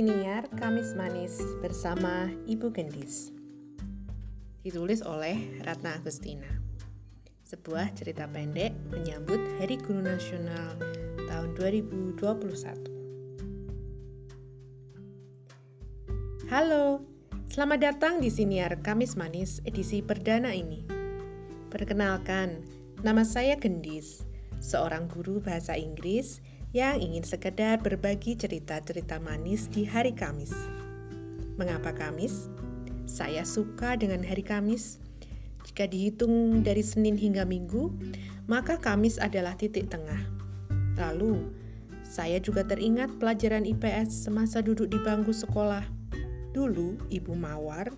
Siniar Kamis Manis bersama Ibu Gendis. Ditulis oleh Ratna Agustina. Sebuah cerita pendek menyambut Hari Guru Nasional tahun 2021 Halo, selamat datang di Siniar Kamis Manis edisi perdana ini. Perkenalkan, nama saya Gendis, seorang guru bahasa Inggris yang ingin sekedar berbagi cerita-cerita manis di hari Kamis. Mengapa Kamis? Saya suka dengan hari Kamis. Jika dihitung dari Senin hingga Minggu, maka Kamis adalah titik tengah. Lalu, saya juga teringat pelajaran IPS semasa duduk di bangku sekolah. Dulu, Ibu Mawar,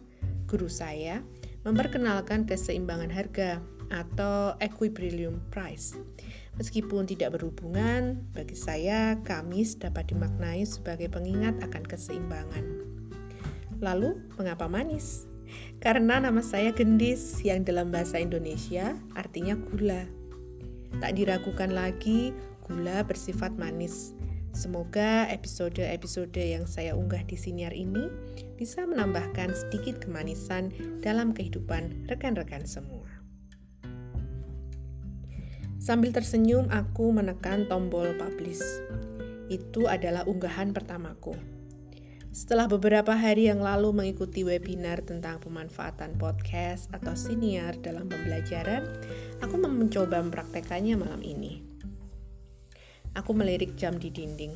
guru saya, memperkenalkan keseimbangan harga atau equilibrium price Meskipun tidak berhubungan, bagi saya Kamis dapat dimaknai sebagai pengingat akan keseimbangan. Lalu, mengapa manis? Karena nama saya Gendis yang dalam bahasa Indonesia artinya gula. Tak diragukan lagi, gula bersifat manis. Semoga episode-episode yang saya unggah di siniar ini bisa menambahkan sedikit kemanisan dalam kehidupan rekan-rekan semua. Sambil tersenyum, aku menekan tombol publish. Itu adalah unggahan pertamaku. Setelah beberapa hari yang lalu mengikuti webinar tentang pemanfaatan podcast atau siniar dalam pembelajaran, aku mencoba mempraktekannya malam ini. Aku melirik jam di dinding.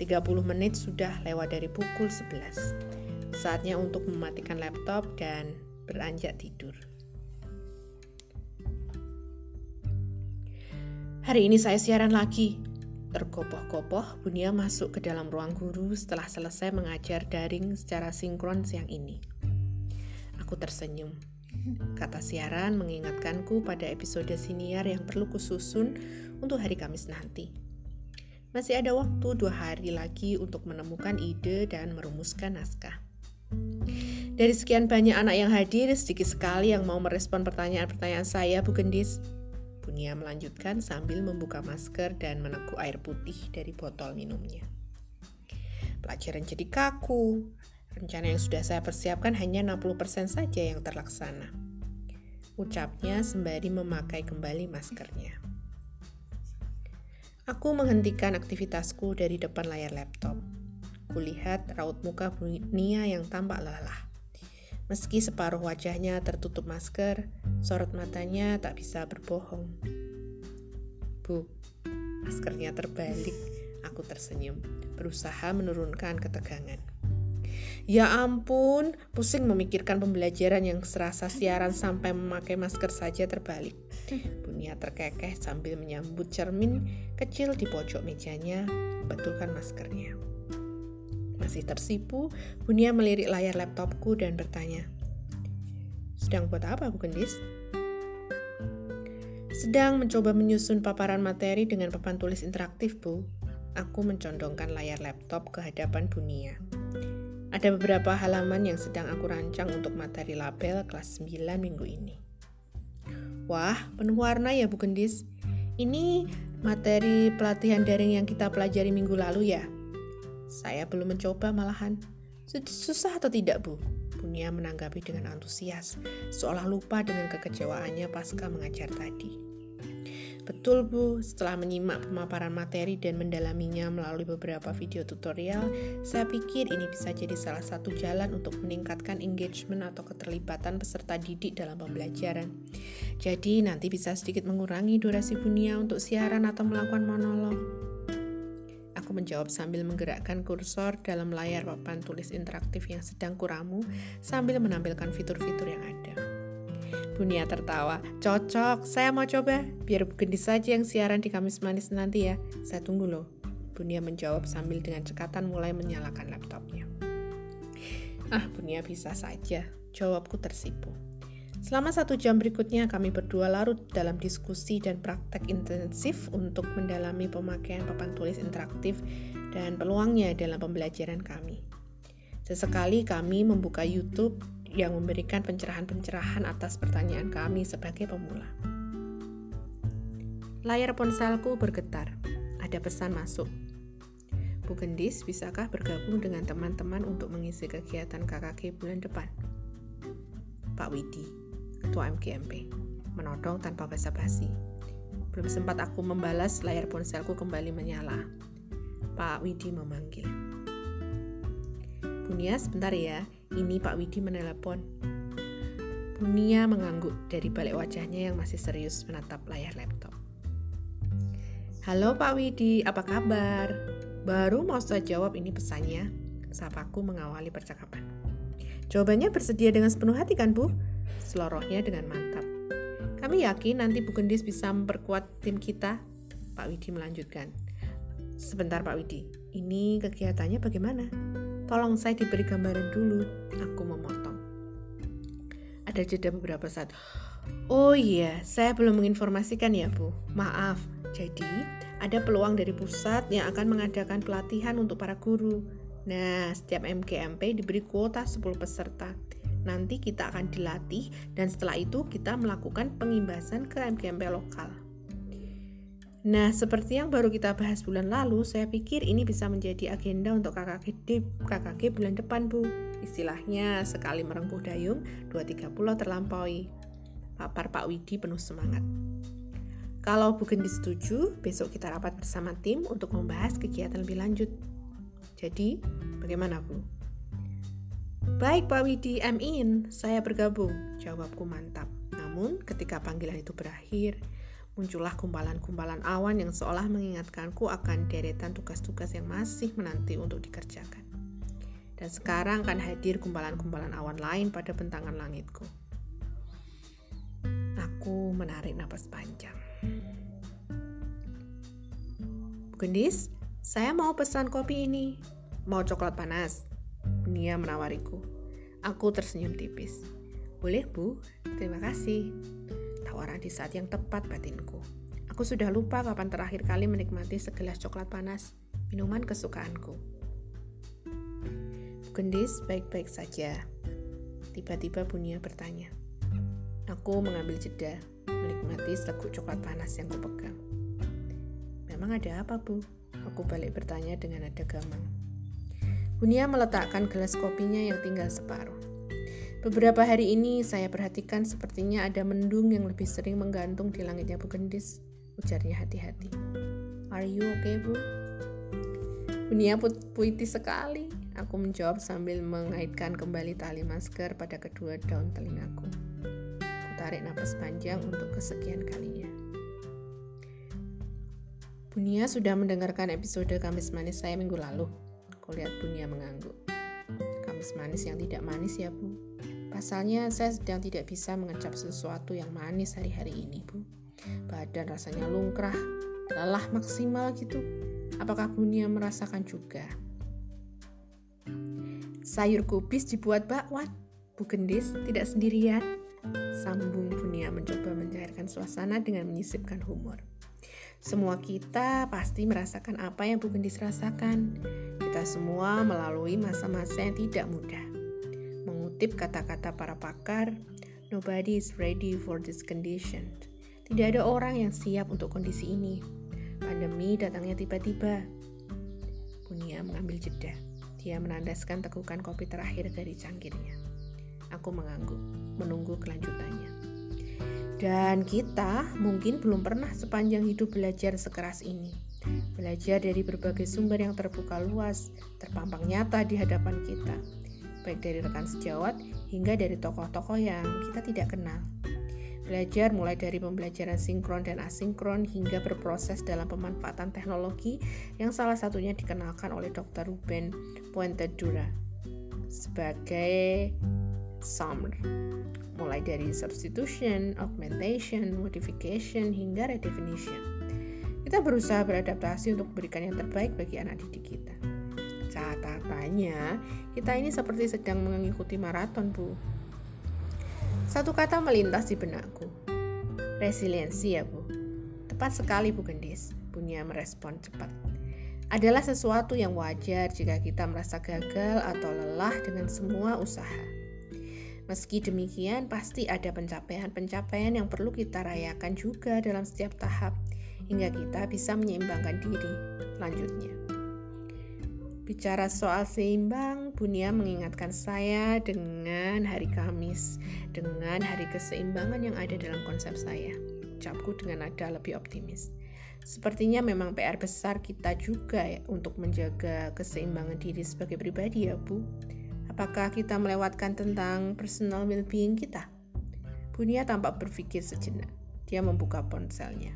30 menit sudah lewat dari pukul 11. Saatnya untuk mematikan laptop dan beranjak tidur. Hari ini saya siaran lagi. Terkopoh-kopoh, Bunia masuk ke dalam ruang guru setelah selesai mengajar daring secara sinkron siang ini. Aku tersenyum. Kata siaran mengingatkanku pada episode siniar yang perlu kususun untuk hari Kamis nanti. Masih ada waktu dua hari lagi untuk menemukan ide dan merumuskan naskah. Dari sekian banyak anak yang hadir, sedikit sekali yang mau merespon pertanyaan-pertanyaan saya, Bu Gendis. Bunia melanjutkan sambil membuka masker dan meneguk air putih dari botol minumnya. Pelajaran jadi kaku. Rencana yang sudah saya persiapkan hanya 60% saja yang terlaksana. Ucapnya sembari memakai kembali maskernya. Aku menghentikan aktivitasku dari depan layar laptop. Kulihat raut muka Bunia yang tampak lelah. Meski separuh wajahnya tertutup masker, sorot matanya tak bisa berbohong. Bu, maskernya terbalik. Aku tersenyum, berusaha menurunkan ketegangan. Ya ampun, pusing memikirkan pembelajaran yang serasa siaran sampai memakai masker saja terbalik. Bunia terkekeh sambil menyambut cermin kecil di pojok mejanya, betulkan maskernya. Masih tersipu, Bunia melirik layar laptopku dan bertanya, Sedang buat apa, Bu Gendis? Sedang mencoba menyusun paparan materi dengan papan tulis interaktif, Bu. Aku mencondongkan layar laptop ke hadapan Bunia. Ada beberapa halaman yang sedang aku rancang untuk materi label kelas 9 minggu ini. Wah, penuh warna ya Bu Gendis. Ini materi pelatihan daring yang kita pelajari minggu lalu ya? Saya belum mencoba malahan. Susah atau tidak, Bu? Bunia menanggapi dengan antusias, seolah lupa dengan kekecewaannya pasca mengajar tadi. Betul Bu, setelah menyimak pemaparan materi dan mendalaminya melalui beberapa video tutorial, saya pikir ini bisa jadi salah satu jalan untuk meningkatkan engagement atau keterlibatan peserta didik dalam pembelajaran. Jadi nanti bisa sedikit mengurangi durasi Bunia untuk siaran atau melakukan monolog menjawab sambil menggerakkan kursor dalam layar papan tulis interaktif yang sedang kuramu sambil menampilkan fitur-fitur yang ada. Bunia tertawa. Cocok, saya mau coba. Biar gendis saja yang siaran di Kamis Manis nanti ya. Saya tunggu loh. Bunia menjawab sambil dengan cekatan mulai menyalakan laptopnya. Ah, Bunia bisa saja. Jawabku tersipu. Selama satu jam berikutnya, kami berdua larut dalam diskusi dan praktek intensif untuk mendalami pemakaian papan tulis interaktif dan peluangnya dalam pembelajaran kami. Sesekali kami membuka YouTube yang memberikan pencerahan-pencerahan atas pertanyaan kami sebagai pemula. Layar ponselku bergetar. Ada pesan masuk. Bu Gendis, bisakah bergabung dengan teman-teman untuk mengisi kegiatan KKG bulan depan? Pak Widi, Ketua MGMP, menodong tanpa basa-basi. Belum sempat aku membalas, layar ponselku kembali menyala. Pak Widi memanggil. Bunia, sebentar ya. Ini Pak Widi menelepon. Bunia mengangguk dari balik wajahnya yang masih serius menatap layar laptop. Halo Pak Widi, apa kabar? Baru mau saya jawab ini pesannya, sapaku mengawali percakapan. Jawabannya bersedia dengan sepenuh hati kan Bu? Selorohnya dengan mantap. Kami yakin nanti Bu Gendis bisa memperkuat tim kita. Pak Widi melanjutkan. Sebentar Pak Widi, ini kegiatannya bagaimana? Tolong saya diberi gambaran dulu. Aku memotong. Ada jeda beberapa saat. Oh iya, saya belum menginformasikan ya Bu. Maaf, jadi, ada peluang dari pusat yang akan mengadakan pelatihan untuk para guru. Nah, setiap MGMP diberi kuota 10 peserta. Nanti kita akan dilatih dan setelah itu kita melakukan pengimbasan ke MGMP lokal. Nah, seperti yang baru kita bahas bulan lalu, saya pikir ini bisa menjadi agenda untuk KKG, KKG bulan depan, Bu. Istilahnya, sekali merengkuh dayung, dua tiga pulau terlampaui. Papar Pak Widi penuh semangat. Kalau Bu Gendi setuju, besok kita rapat bersama tim untuk membahas kegiatan lebih lanjut. Jadi, bagaimana Bu? Baik Pak Widi, I'm in. Saya bergabung. Jawabku mantap. Namun, ketika panggilan itu berakhir, muncullah kumpalan-kumpalan awan yang seolah mengingatkanku akan deretan tugas-tugas yang masih menanti untuk dikerjakan. Dan sekarang akan hadir kumpalan-kumpalan awan lain pada bentangan langitku. Aku menarik napas panjang. Bu Gendis, saya mau pesan kopi ini. Mau coklat panas? Nia menawariku. Aku tersenyum tipis. Boleh bu, terima kasih. Tawaran di saat yang tepat batinku. Aku sudah lupa kapan terakhir kali menikmati segelas coklat panas, minuman kesukaanku. Gendis baik-baik saja. Tiba-tiba Bunia bertanya. Aku mengambil jeda, menikmati seguk coklat panas yang kupegang. Memang ada apa, Bu? Aku balik bertanya dengan nada gamang. Bunia meletakkan gelas kopinya yang tinggal separuh. Beberapa hari ini saya perhatikan sepertinya ada mendung yang lebih sering menggantung di langitnya Bu Gendis, ujarnya hati-hati. Are you okay, Bu? Bunia put puitis sekali. Aku menjawab sambil mengaitkan kembali tali masker pada kedua daun telingaku tarik napas panjang untuk kesekian kalinya. Bunia sudah mendengarkan episode Kamis Manis saya minggu lalu. Aku lihat Bunia mengangguk. Kamis manis yang tidak manis ya, Bu. Pasalnya saya sedang tidak bisa mengecap sesuatu yang manis hari-hari ini, Bu. Badan rasanya lungkrah, lelah maksimal gitu. Apakah Bunia merasakan juga? Sayur kubis dibuat bakwan. Bu Gendis tidak sendirian. Sambung Bunia mencoba mencairkan suasana dengan menyisipkan humor. Semua kita pasti merasakan apa yang Bu Gendis rasakan. Kita semua melalui masa-masa yang tidak mudah. Mengutip kata-kata para pakar, nobody is ready for this condition. Tidak ada orang yang siap untuk kondisi ini. Pandemi datangnya tiba-tiba. Bunia mengambil jeda. Dia menandaskan tegukan kopi terakhir dari cangkirnya. Aku mengangguk, menunggu kelanjutannya. Dan kita mungkin belum pernah sepanjang hidup belajar sekeras ini. Belajar dari berbagai sumber yang terbuka luas, terpampang nyata di hadapan kita. Baik dari rekan sejawat hingga dari tokoh-tokoh yang kita tidak kenal. Belajar mulai dari pembelajaran sinkron dan asinkron hingga berproses dalam pemanfaatan teknologi yang salah satunya dikenalkan oleh Dr. Ruben Puentedura sebagai summer mulai dari substitution, augmentation, modification, hingga redefinition. Kita berusaha beradaptasi untuk memberikan yang terbaik bagi anak didik kita. Catatannya, kita ini seperti sedang mengikuti maraton, Bu. Satu kata melintas di benakku. Resiliensi ya, Bu. Tepat sekali, Bu Gendis. Bunya merespon cepat. Adalah sesuatu yang wajar jika kita merasa gagal atau lelah dengan semua usaha Meski demikian, pasti ada pencapaian-pencapaian yang perlu kita rayakan juga dalam setiap tahap, hingga kita bisa menyeimbangkan diri. Lanjutnya, Bicara soal seimbang, Bunia mengingatkan saya dengan hari Kamis, dengan hari keseimbangan yang ada dalam konsep saya. Ucapku dengan nada lebih optimis. Sepertinya memang PR besar kita juga ya untuk menjaga keseimbangan diri sebagai pribadi ya Bu. Apakah kita melewatkan tentang personal well-being kita? Bunia tampak berpikir sejenak. Dia membuka ponselnya.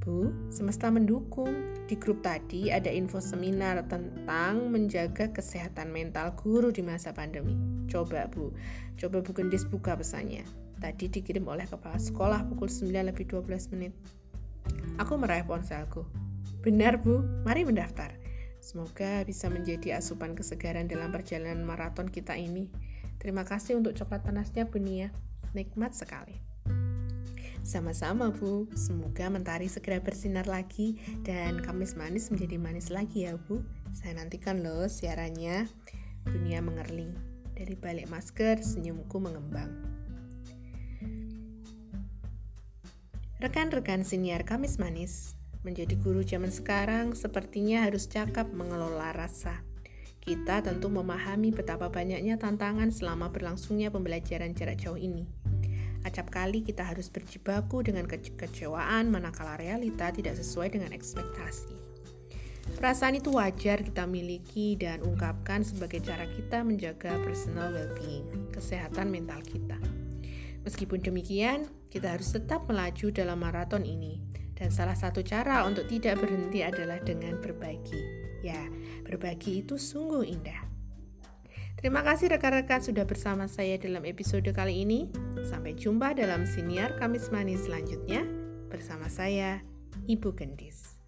Bu, semesta mendukung. Di grup tadi ada info seminar tentang menjaga kesehatan mental guru di masa pandemi. Coba Bu, coba Bu Gendis buka pesannya. Tadi dikirim oleh kepala sekolah pukul 9 lebih 12 menit. Aku meraih ponselku. Benar Bu, mari mendaftar. Semoga bisa menjadi asupan kesegaran dalam perjalanan maraton kita ini. Terima kasih untuk coklat panasnya Bunia. Nikmat sekali. Sama-sama Bu, semoga mentari segera bersinar lagi dan Kamis manis menjadi manis lagi ya Bu. Saya nantikan loh siarannya. Dunia mengerling. Dari balik masker, senyumku mengembang. Rekan-rekan siniar Kamis Manis, menjadi guru zaman sekarang sepertinya harus cakap mengelola rasa. Kita tentu memahami betapa banyaknya tantangan selama berlangsungnya pembelajaran jarak jauh ini Acap kali kita harus berjibaku dengan kekecewaan manakala realita tidak sesuai dengan ekspektasi. Perasaan itu wajar kita miliki dan ungkapkan sebagai cara kita menjaga personal well-being, kesehatan mental kita. Meskipun demikian, kita harus tetap melaju dalam maraton ini. Dan salah satu cara untuk tidak berhenti adalah dengan berbagi. Ya, berbagi itu sungguh indah. Terima kasih rekan-rekan sudah bersama saya dalam episode kali ini. Sampai jumpa dalam siniar Kamis Manis selanjutnya bersama saya, Ibu Gendis.